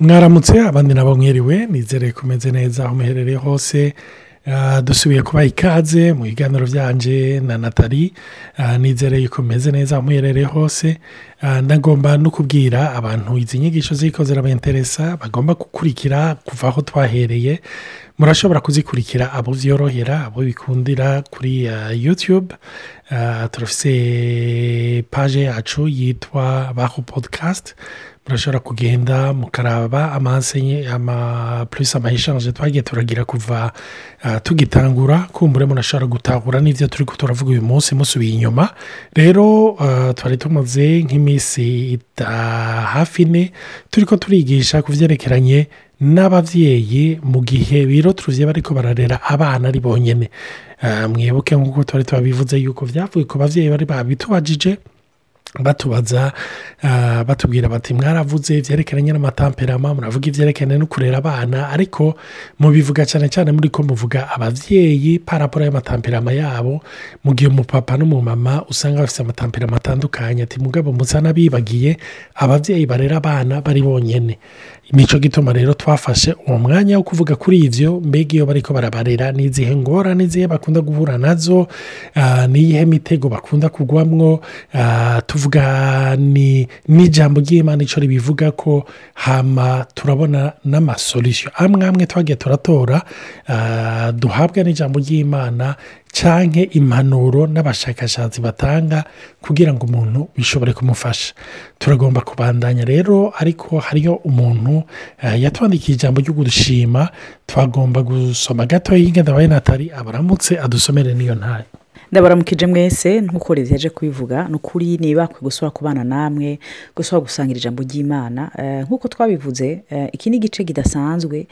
mwaramutse abandi nabo mwiriwe nizere kumeze neza aho muherereye hose Ah, dusubiye kubaha ikaze mu biganiro byanje na natali Ah, nizere yuko meze neza muherereye hose. Ah, ndagomba no kubwira abantu izi nyigisho ziko zirabenteresa bagomba gukurikira kuva aho twahereye. Murashobora kuzikurikira abo byorohera abo bikundira kuri yutube turafise paje yacu yitwa baho podcast. Murashobora kugenda mukaraba amansenye ama purisi amahishanje twagiye turagira kuva ah, tugitangura kumbure munashobora gutahura n'ibyo turi turavuga uyu munsi musubiye inyuma rero ah, twari tumaze nk'iminsi hafi ine turi ko turigisha ku byerekeranye n'ababyeyi mu gihe biro turuziye bariko bararera abana ari bonyine Ah, mwibuke nk'uko twari tubabivuze yuko byavuye ku babyeyi bari babitubajije batubaza ah, batubwira bati mwaravuze ibyerekeranye n'amatamperama muravuga ibyerekeranye no kurera abana? Ariko mubivuga cyane cyane muri ko muvuga ababyeyi paraporo y'amatamperama yabo mu gihe umupapa n'umumama usanga bafite amatamperama atandukanye ati mugabo musa n'abibagiye ababyeyi barera abana bari bonyine ni cyo gituma rero twafashe uwo mwanya wo kuvuga kuri ibyo mbega iyo bariko barabarera n'izihe ngorane n'izihe bakunda guhura na zo ah, n'iyihe mitego bakunda kugwamwo ah, tuvuga ni n'ijambo ry'imana icyo ribivuga ko hama turabona n'amasolisiyo amwe amwe twagiye turatora ah, duhabwa n'ijambo ry'imana canke impanuro n'abashakashatsi batanga kugira ngo umuntu bishobore kumufasha. Turagomba kubandanya rero ariko hariyo umuntu eh, yatwandikiye ijambo ryo gushima twagomba gusoma gato y'ingenda wa natali abaramutse adusomere n'iyo ntayo ndabaramukije mwese nk'uko leta yaje kubivuga ni ukuri niba gusubira kubana namwe gusubira gusangira ijambo ry'imana. Eh, nk'uko twabivuze eh, iki ni igice kidasanzwe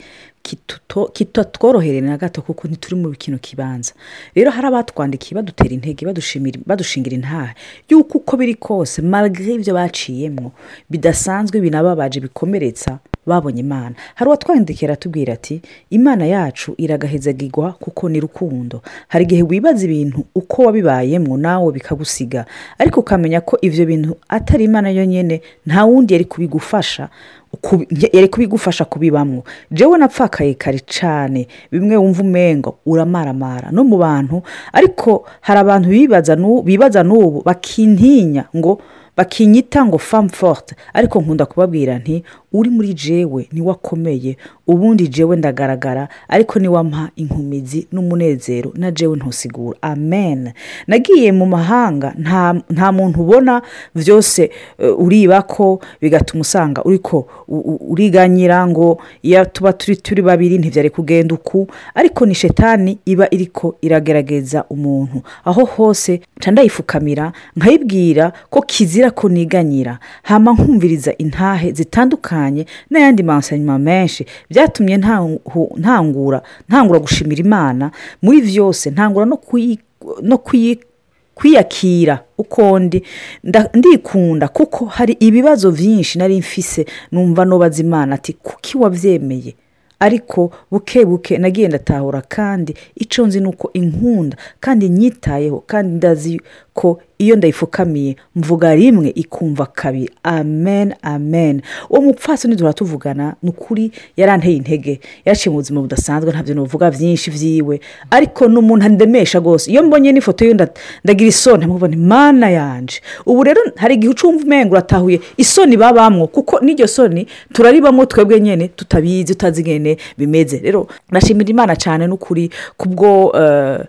kitatworohereye na gato kuko ntituri mu kino kibanza. Rero hari abatwandikiye badutera intege badushingira intaha y'uko uko biri kose malgré ibyo baciyemo bidasanzwe binababaje bikomeretsa babonye imana. Hari uwatwandikira atubwira ati imana yacu iragahezagirwa kuko ni rukundo. Hari igihe wibaza ibintu uko wabibayemo nawe bikagusiga. Ariko ukamenya ko ibyo bintu atari imana yonyine nta wundi yari kubigufasha kubi- yari kubigufasha kubibamo jewe napfakaye kare cyane bimwe wumva umengo uramaramara. No mu bantu ariko hari abantu bibaza n'ubu bakintinya ngo bakinyita ngo famu forte. Ariko nkunda kubabwira nti uri muri jewe ni we akomeye ubundi jewe ndagaragara ariko niwampa inkomezi n'umunezero na jewe ntusigura. Amen. Nagiye mu mahanga nta, muntu ubona byose eh, uriba ko bigatuma usanga uriko uriganyira ngo iyo tuba turi turi babiri ntibyari kugenda uku. Ariko ni shetani iba iriko iragerageza umuntu. Aho hose ndayifukamira nkayibwira ko kizira ko niganyira. Hama nkumviriza intahe zitandukanye n'ayandi mansanyuma menshi. Byatumye ntangu- ntangura ntangura gushimira imana. Muri byose ntangura no kwiyakira uko ndi. Nda- ndikunda kuko hari ibibazo byinshi nari mfise numva nubaza imana ati kuki wabyemeye? Ariko buke buke nagiye ndatahura kandi icyo nzi ni uko inkunda kandi nyitayeho kandi ndazi ko iyo ndayifukamiye mvuga rimwe ikumva kabiri. Amen amen. Uwo mupfasoni duhora tuvugana ni ukuri yaranteye intege. Yaciye mu buzima budasanzwe ntabyo nuvuga byinshi byiwe ariko ni umuntu andemesha rwose. Iyo mbonye n'ifoto ye nda- ndagira isoni. Nkamubona imana yanje. Ubu rero hari igihe ucumva umengo uratahuye isoni babamwo. Kuko n'iryo soni turaribamo twebwe nyine tutabizi tutazi ingene bimeze. Rero ndashimira imana cyane n'ukuri kubwo eh,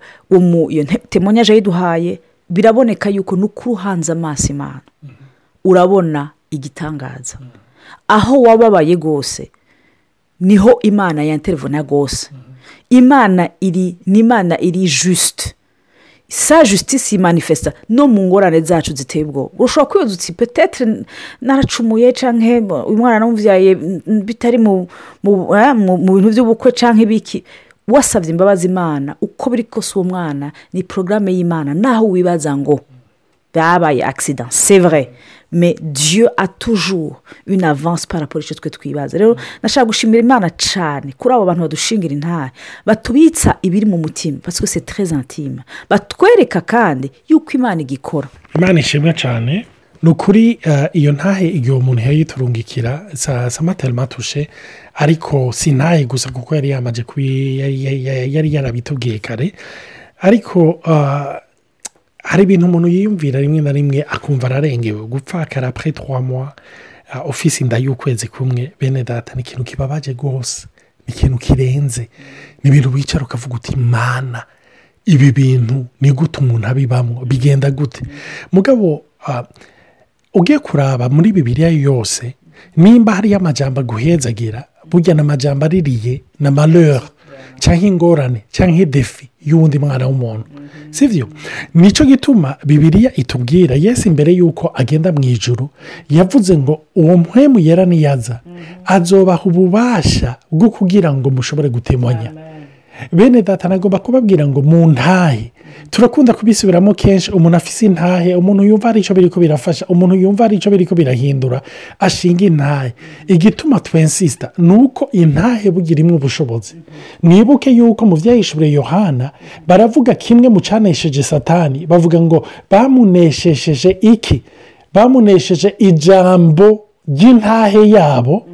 iyo temonyaje yiduhaye biraboneka yuko n'ukuri uhanze amaso imana. Urabona igitangaza. Aho wababaye rwose ni ho imana yanterevona rwose. Imana iri ni imana iri jusite sa justice yimanifesta no mu ngorane zacu ziteye ubwoba. Ushobora kwibaza uti petetre naracumuye cyangwa mwana namubyaye mm, bitari mu eh, bintu by'ubukwe cyangwa ibiki wasabye imbabazi imana uko biri kose uwo mwana ni porogaramu y'imana. Naho wibaza ngo byabaye accident. C'est vrai. Mais dieu a toujours une avance par rapport icyo twe twibaza. Rero nashaka gushimira imana cyane. Kuri abo bantu badushingira intare batubitsa ibiri mu mutima que c'est très intime. Batwereka kandi yuko imana igikora. Imana ishimwe cyane. Ni ukuri eh, iyo ntahe igihe umuntu yayiturungikira sa sa matematushe ariko si ntahe gusa kuko yari yamaze yari- yarabitubwiye kare. Ariko ah, hari ibintu umuntu yiyumvira rimwe na rimwe akumva ararengewe. Gupfakara apure twa mwa ofisi inda y'ukwezi kumwe bene data ni ikintu kibabaje rwose. Ni ikintu kirenze. Ni ibintu wicara ukavuga uti mana ibi bintu ni gute umuntu abibamo? Bigenda gute. Mugabo ah, ugiye kuraba muri bibiriya yose nimba hariyo amajambo aguhezagira burya ni amajambo aririye na malheur cyangwa ingorane cyangwa defi y'uwundi mwana w'umuntu si byo ni cyo gituma bibiriya itubwira yesi mbere y'uko agenda mu ijoro yavuze ngo uwo muhemu yera niyaza azobaha ububasha bwo kugira ngo mushobore gutemanya. Bene data nagomba kubabwira ngo mu ntahe. Turakunda kubisubiramo kenshi umuntu afise intahe umuntu yumva ari icyo biri ko birafasha umuntu yumva ari icyo biri ko birahindura ashinga intahe. Igituma twensisita ni uko intahe bugira ubushobozi. Mwibuke yuko mu byahishuriye yohana baravuga kimwe mu cyanesheje satani bavuga ngo bamuneshesheje iki? Bamunesheje ijambo ry'intahe yabo?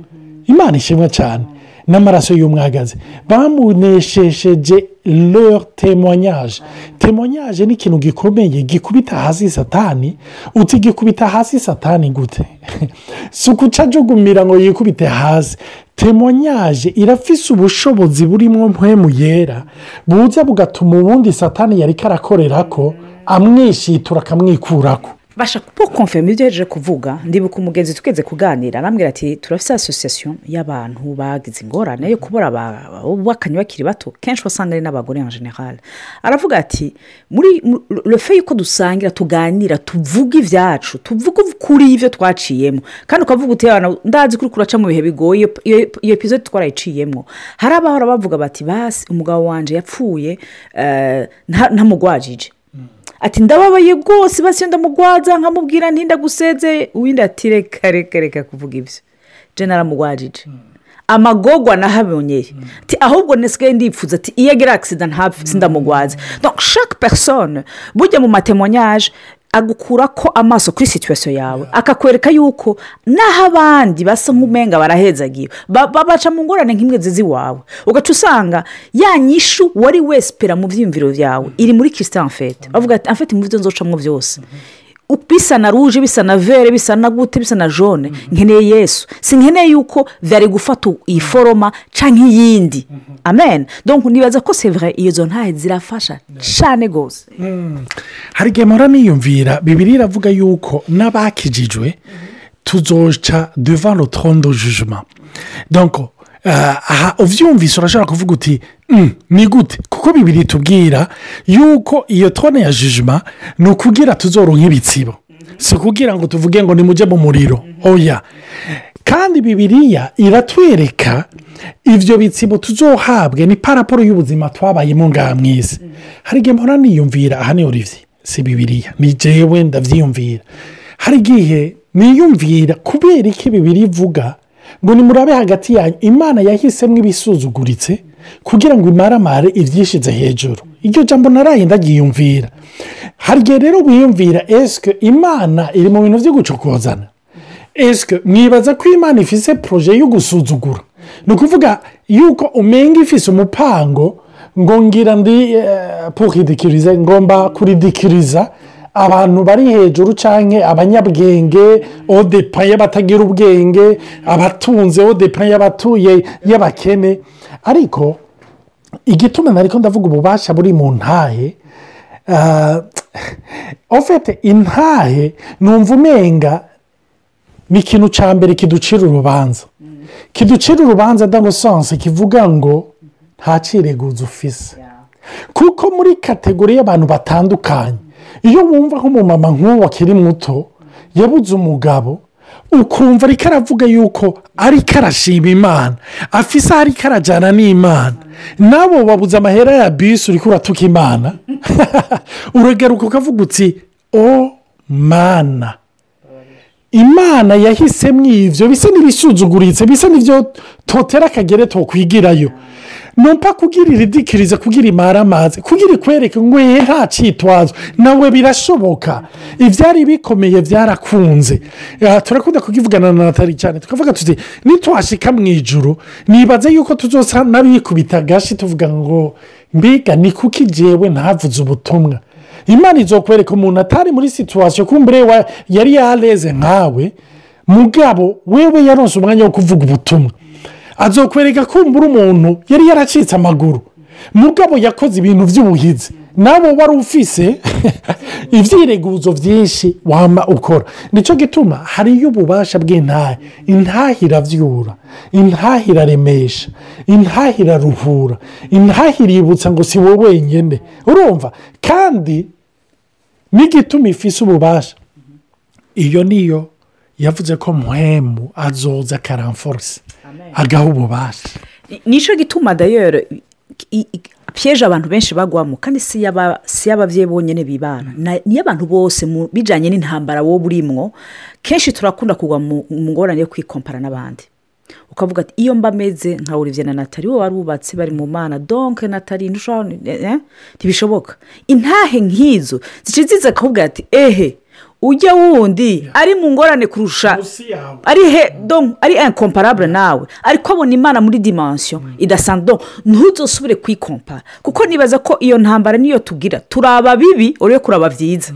Imana ishimwe cyane n'amaraso y'umwagazi bamuneshesheje leur témoignage. Témoignage ni ikintu gikomeye gikubita hasi satani. Uti gikubita hasi satani gute? Si ukuca ajugumira ngo yikubite hasi. Témoignage irafise ubushobozi burimo mpemu yera buza bugatuma ubundi satani yari karakorera ko amwishitura akamwikurako. Basha po konfirma ibyo yaje kuvuga ndibuka umugenzi tweze kuganira arambwira ati turafite asosiyasiyo y'abantu bagize ingorane yo kubura abubakanye bakiri bato kenshi wasanga ari n'abagore en general aravuga ati muri refe y'uko dusangira tuganira tuvuga ibyacu tuvuga kuri ibyo twaciyemo. Kandi ukavuga uti ndazi kuri kuraca mu bihe bigoye iyo epizode twarayiciyemo. Hari abahora bavuga bati basi umugabo wanjye yapfuye ntamugwajije. Ati ndababaye rwose basi ndamugwaza nkamubwira ntindaguseze uwindi ati reka reka reka kuvuga ibyo. Jena aramugwajije amagogwa nahabonye ati ahubwo nisigaye ndipfuza ati iyo agira agisida ntapfe sindamugwaza. Shake perisone bujya mu matemonyaje agukura ko amaso kuri situwasiyo yawe. Akakwereka yuko n'aho abandi basa nk'umenga barahezagiwe. Babaca mu ngorane nk'imwe zizi iwawe. Ugaca usanga ya nyishu wari wesipera mu byiyumviro byawe iri muri kisitani fete bavuga ati afite mu byo nzocamo byose bisa na ruje bisa na vere bisa na gute bisa na jone nkeneye yesu. Si nkeneye yuko byari gufata iyi foroma cyangwa iyindi. Amen. Donko nibaza ko sevure izo ntahe zirafasha cyane rwose. Hari igihe mpora niyumvira bibiri iravuga yuko n'abakijijwe tuzoca devant trondo jujuma donko aha ubyumvise urashobora kuvuga uti ni gute? Kuko bibiri tubwira yuko iyo tone ya jujuma ni ukugira tuzoronke ibitsibo si ukugira ngo tuvuge ngo nimujye mu muriro. Oya. Kandi bibiriya iratwereka ibyo bitsibo tuzohabwe ni paraporo y'ubuzima twabayemo ngaha mu isi hari igihe mpora niyumvira aha ni olivier si bibiriya ni jewe ndabyiyumvira hari igihe niyumvira kubera iki bibiri ivuga ngo nimurabe hagati yanyu. Imana yahisemo ibisuzuguritse kugira ngo imaramare ibyishyize hejuru. Iryo jambo naraye ndagiyumvira hari igihe rero wiyumvira esike imana iri mu bintu byo gucokozana? Esike mwibaza ko imana ifise poroje yo gusuzugura? Ni ukuvuga yuko umenga ifise umupango ngo ngira ndi puridikirize ngomba kuridikiriza abantu bari hejuru cyangwa abanyabwenge odepa y'abatagira ubwenge abatunze odepa y'abatuye y'abakene. Ariko igituma nariko ndavuga ububasha buri mu ntahe ofete intahe numva umenga ni ikintu cya mbere kiducira urubanza. Kiducira urubanza damusanse kivuga ngo nta cireguzo ufise kuko muri kategori y'abantu batandukanye iyo wumva nk'umumama nk'uwo akiri muto yabuze umugabo ukumva ariko aravuga yuko ariko arashima imana. Afise ariko arajyana n'imana. Nabo babuze amahera ya bisi uri kuratuka imana. Uragaruka ukavuga uti o mana. Imana yahisemo ibyo bisa n'ibisuzuguritse bisa n'ibyo totera akagere tokwigirayo. Numva kugira iridikirize kugira imara amazi kugira ikwereke ngo ye nta cyitwazo nawe birashoboka. Ibyari bikomeye byarakunze turakunda kukivugana na natali cyane tukavuga tuti nitwashika mu ijuru nibaze yuko tuzosa n'abikubita agashi tuvuga ngo mbega ni kuki jewe ntavuze ubutumwa imana izokwereka umuntu atari muri situwasiyo kumbure yari yareze nkawe. Mugabo wewe yaronse umwanya wo kuvuga ubutumwa. Azokwereka kumbura umuntu yari yaracitse amaguru. Mugabo yakoze ibintu by'ubuhizi nawe wari ufise ibyireguzo byinshi wama ukora. Nicyo gituma hariyo ububasha bw'intahe. Intahe irabyura intahe iraremesha intahe iraruhura intahe iributsa ngo si wowe wenyine urumva? Kandi n'igituma ifise ububasha. Iyo niyo yavuze ko muhemu azoza akaramforose agaha ububasha. Ni- ni cyo gituma dayero piyeje abantu benshi bagwamo kandi si y'aba- si y'ababyeyi bonyine bibana. Na- niyo abantu bose bijyanye n'intambara wowe urimwo kenshi turakunda kugwa mu ngorane yo kwikompara n'abandi. Ukavuga ati iyo mba ameze nka Olivier na natali wowe wari wubatse bari mu mana donke natali eh, eh, ntibishoboka. Intahe nk'izo zica ziza akakubwira ati ehe ujya wundi ari mu ngorane kurusha. Ari he? Donc ari incomparable nawe. Ariko abona imana muri dimension idasanzwe. Donc ntuzosubire kwikompara. Kuko nibaza ko iyo ntambara niyo tugira. Turaba bibi urebe kuraba byiza.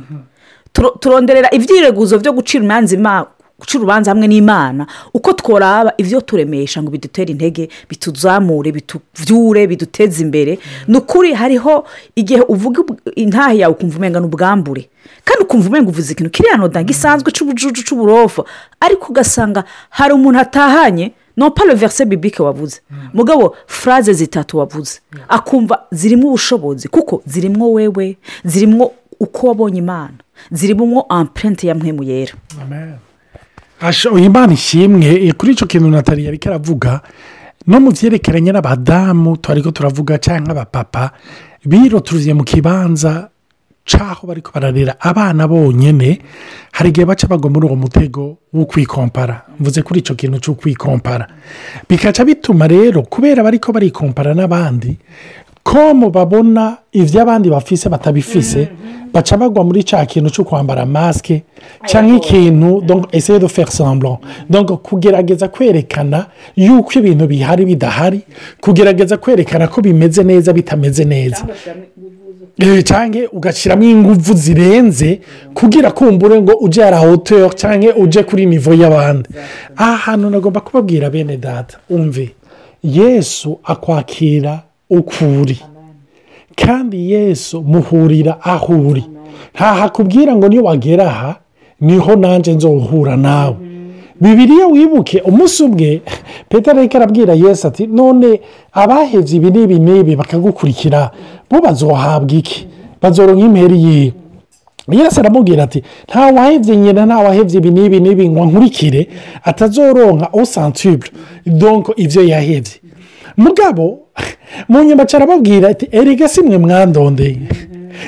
Turo- turonderera ibyireguzo byo gucira imanza ima- guca urubanza hamwe n'imana. Uko tworaba ibyo turemesha ngo bidutere intege bituzamure bituvyure biduteze imbere. Ni ukuri hariho igihe uvuga intahe yawe ukumva umenga ni ubwambure kandi ukumva umenga uvuze ikintu. Kiriya noda gisanzwe c'ubujuju c'uburofa ariko ugasanga hari umuntu atahanye non pas le verset biblique wavuze. Mugabo phrase zitatu wavuze. Akumva zirimo ubushobozi. Kuko zirimo wewe zirimo uko wabonye imana. Zirimo empreinte ya mpemu yera imana ishimwe eh, kuri icyo kintu natali yari karavuga no mu byerekeranye n'abadamu twari ko turavuga cyangwa abapapa biroturuye mu kibanza cy'aho bari bararera abana bonyine hari igihe baca bagwa muri uwo mutego wo kwikompara. Mvuze kuri icyo kintu cyo kwikompara. Bikaca bituma rero kubera bari ko barikompara n'abandi ko mu babona ibyo abandi bafise batabifise baca bagwa muri cya kintu cyo kwambara masike cyangwa ikintu essayer de faire semblant. Donc kugerageza kwerekana yuko ibintu bihari bidahari kugerageza kwerekana ko bimeze neza bitameze neza. Eh, cyangwa ugashyiramo ingufu zirenze kugira kumbure ngo ujye la hauteur cyangwa ujye kuri nivo y'abandi. Aha hantu nagomba kubabwira bene data. Umve yesu akwakira uko uri kandi yesu muhurira aho uri ntahakubwira ngo niyo wagera aha ni ho nanjye nzohura nawe. Bibiriya wibuke umunsi umwe petero ariko arabwira yesu ati none abahebye ibi n'ibi n'ibi bakagukurikira bo bazohabwa iki? Bazoronka imperi yiwe. Yesu aramubwira ati nta wahebye nyina nta wahebye ibi n'ibi n'ibi ngo nkurikire atazoronka osantibure donko ibyo yahebye. Mugabo mu nyuma arababwira ati erega si mwe mwandondeye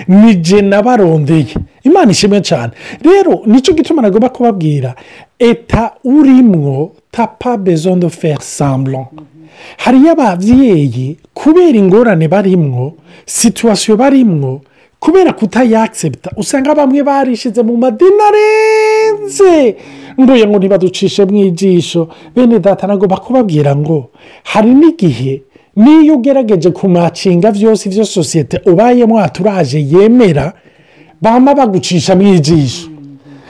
ni jye nabarondeye? Imana ishimwe cyane rero ni cyo gituma nagomba kubabwira eta urimwo tapa bezo de faire semblant. Hariyo ababyeyi kubera ingorane barimwo situwasiyo barimwo kubera kutayakisepta usanga bamwe barishize mu madini arenze. Ngo ntibaducishe mu ijisho. Bene data nagomba kubabwira ngo hari n'igihe niyo ugerageje kumacinga byose ibyo sosiyete ubayemo waturaje yemera bama bagucisha mu ijisho.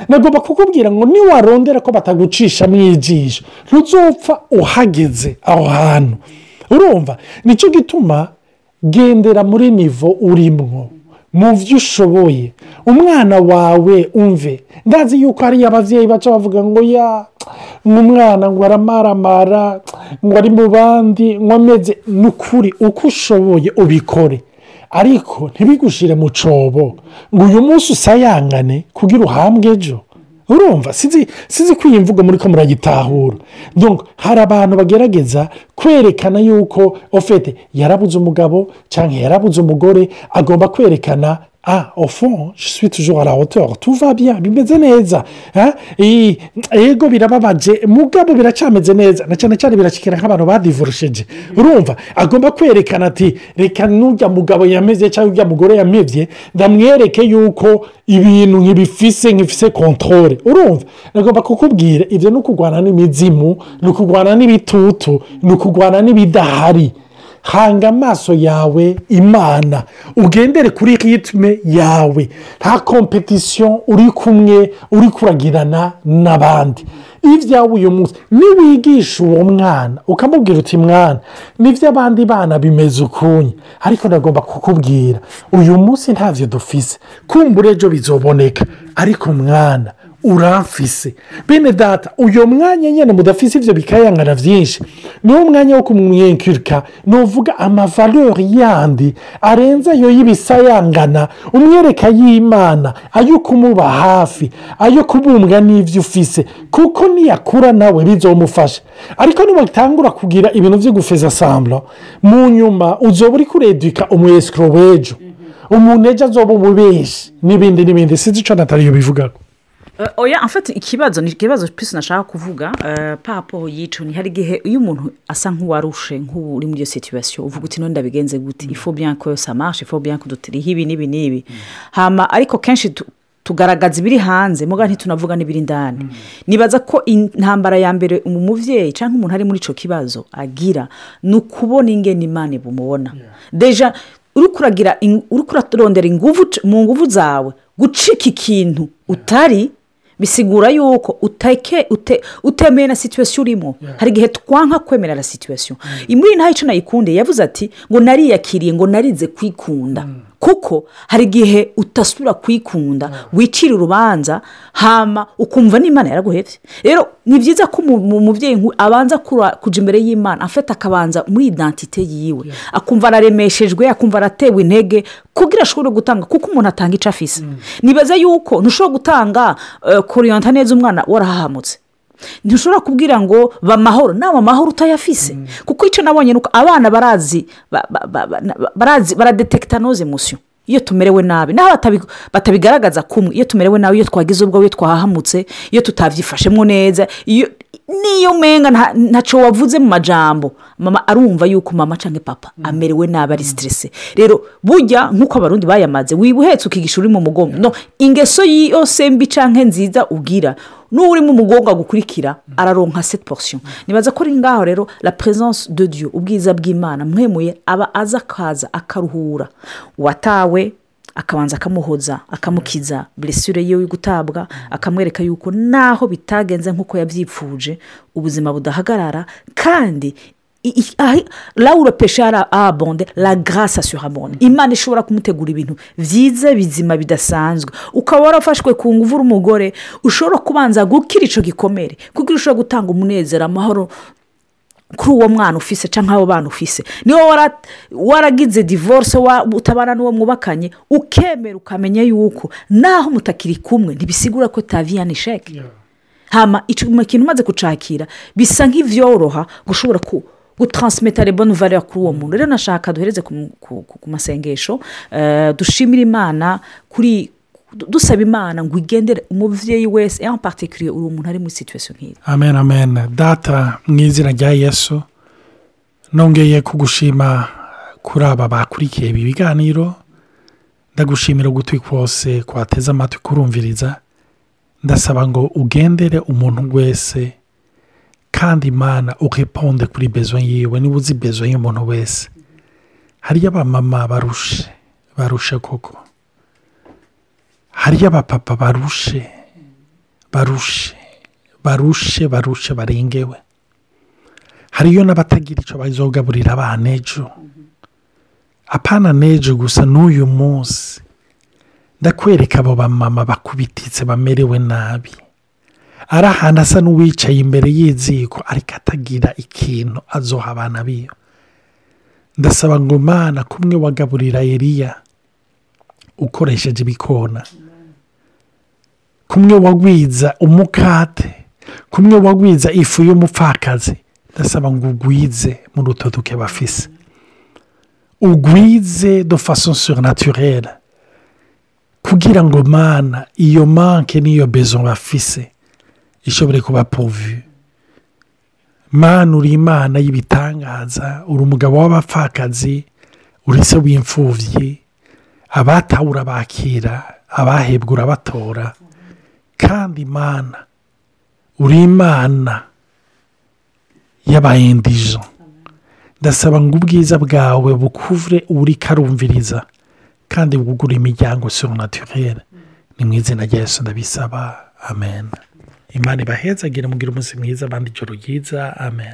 Nagomba kukubwira ngo niwarondera ko batagucisha mu ijisho. Ntuzopfa uhageze aho hantu. Urumva ni cyo gituma gendera muri nivo urimwo. Mu byo ushoboye. Umwana wawe umve. Ndazi yuko hariyo ababyeyi baca bavuga ngo ya umwana ngo aramaramara ngo ari mu bandi ngo ameze. Ni ukuri uko ushoboye ubikore. Ariko ntibigushire mu cobo. Ngo uyu munsi usayangane kugira uhambwe ejo. Urumva? Sinzi ko iyi mvugo muri ko muragitahura hari abantu bagerageza kwerekana yuko ofete yarabuze umugabo cyangwa yarabuze umugore agomba kwerekana ah au fond je suis toujours à la hauteur. Tuva bien. Bimeze neza yego birababaje mugabo biracameze neza na cyane cyane birakikira nk'abantu badivorosheje urumva agomba kwerekana ati reka n'ujya mugabo yameze cyangwa ujya mugore yamebye ndamwereke yuko ibintu nkibifise nkifise kontorore urumva? Agomba kukubwira ibyo ni ukurwana n'imizimu ni ukurwana n'ibitutu ni ukurwana n'ibidahari. Hanga amaso yawe imana. Ugendere kuri ritme yawe. Nta kompetisiyo uri kumwe uri kuragirana n'abandi. Ibyawe uyu munsi niwigisha uwo mwana ukamubwira uti mwana ni byo abandi bana bimeze ukunye. Ariko ndagomba kukubwira uyu munsi ntabyo dufise. Kumbura ejo bizoboneka. Ariko mwana uramfise bene data uyu mwanya nyine mudafise ibyo bikayangana byinshi niwo mwanya wo kumwenkirika ni uvuga amavalori yandi arenze ayo y'ibisayangana umwereka y'imana ayo kumuba hafi ayo kubumbwa n'ibyo ufise kuko niyakura nawe bizomufasha. Ariko nibatangura kugira ibintu byo gufeza samburo mu nyuma uzoba uri kureduka umwesikoro w'ejo. Umuntu ejo azoba umubeshi n'ibindi n'ibindi sinzi icyo natariyo bivugaho oya afite ikibazo ni ikibazo pisi nashaka kuvuga eh, papo yica ni hari igihe iyo umuntu asa nk'uwarushe nk'uri muri iyo situwasiyo uvuga uti none ndabigenze gute? Bien ko samashe bien ko dutiriho ibi n'ibi n'ibi. Hama ariko kenshi tu- tugaragaza ibiri hanze muga ntitunavuga n'ibiri indani. Nibaza ko intambara ya mbere umubyeyi cyangwa umuntu ari muri icyo kibazo agira ni ukubona ingene imana bumubona deja uri kuragira in- uri kurarondera inguvu mu nguvu zawe gucika ikintu utari bisigura yuko utemeye na situwasiyo urimo hari igihe twanka kwemera na situwasiyo muri ntayo icyo nayikunde yavuze ati ngo nariyakiriye ngo narize kwikunda. Kuko hari igihe utasubira kwikunda wicira urubanza hama ukumva n'imana yaraguhebye. Rero ni byiza ko umu- mu- umubyeyi abanza kujya imbere y'imana afite akabanza muri idantite yiwe. Akumva araremeshejwe akumva aratewe intege kugira ashobore gutanga kuko umuntu atanga icyo afise nibaza yuko ntushobora gutanga eh, koriyanta neza umwana warahahamutse. Ntushobora kubwira ngo bamahoro nawe amahoro utayafise. Kuko icyo nabonye ni uko abana barazi ba- ba- ba- ba- barazi baradetekita noze emosiyo iyo tumerewe nabi naho batabi- batabigaragaza kumwe. Iyo tumerewe nabi iyo twagize ubwo iyo twahahamutse iyo tutabyifashemo neza iyo niyo umenga nta- ntacyo wavuze mu majambo. Mama arumva yuko mama cyangwa papa amerewe nabi ari siterese rero burya nk'uko abarundi bayamaze wiba uhetse ukigisha uri mu mugongo. No ingeso yose mbi cyangwa nziza uri mu mugongo agukurikira araronka seti porosiyo nibaza ko ari ngaho rero la presence de dieu ubwiza bw'imana mwemuye aba aza akaza akaruhura. Uwatawe akabanza akamuhoza akamukiza buresire yiwe gutabwa akamwereka yuko naho bitagenze nk'uko yabyipfuje ubuzima budahagarara kandi laura peshara abonde la grâce surabonde imana ishobora kumutegura ibintu byiza bizima bidasanzwe. Ukaba warafashwe ku nguvu uri umugore ushobora kubanza gukira icyo gikomere kuko ushobora gutanga umunezero amahoro kuri uwo mwana ufise cyangwa abo bana ufise. Niba wara- waragize divorce utabana n'uwo mwubakanye ukemera ukamenya yuko naho mutakiri kumwe ntibisigura ko taviyani sheke hama icyo kintu umaze kucakira bisa nk'ibyoroha gushobora ku gutaransimeta reboni valeur kuri uwo muntu. Rero nashaka duhereze ku, masengesho eh, dushimire imana kuri dusaba imana ngo igendere umubyeyi wese en particulier uri umuntu ari muri situwasiyo nk'iyi. Amen amen. Data mu izina rya yesu nongeye kugushima kuri aba bakurikiye ibi biganiro. Ndagushimira ugutwi kose kwateze amatwi kurumviriza. Ndasaba ngo ugendere umuntu wese kandi imana ureponde kuri bezo yiwe. Niba uzi bezo y'umuntu wese hariyo abamama barushe barushe koko. Hariyo abapapa barushe barushe barushe barushe barengewe hariyo n'abatagira icyo bazogaburira abana ejo apana n'ejo gusa n'uyu munsi ndakwereka abo bamama bakubititse bamerewe nabi. Ari ahantu asa n'uwicaye imbere y'iziko ariko atagira ikintu azoha abana biwe ndasaba ngo mana kumwe wagaburira eriya ukoresheje ibikona. Kumwe wagwiza umukate kumwe wagwiza ifu y'umupfakazi. Ndasaba ngo ugwize mu rutoduke bafise. Ugwize de façon surnaturelle. Kugira ngo mana iyo manke n'iyo bezo bafise ishobore kuba povu mana uri imana y'ibitangaza uri umugabo w'abapfakazi uri se w'imfubyi abatawe urabakira abahebwa urabatora. Kandi imana uri imana y'abayendijo ndasaba ngo ubwiza bwawe bukuvure uri karumviriza kandi bwugure imiryango surnaturere ni mu izina rya Yesu ndabisaba. Amen. Imana ibahezagire mugire umunsi mwiza abandi ijoro ryiza amen.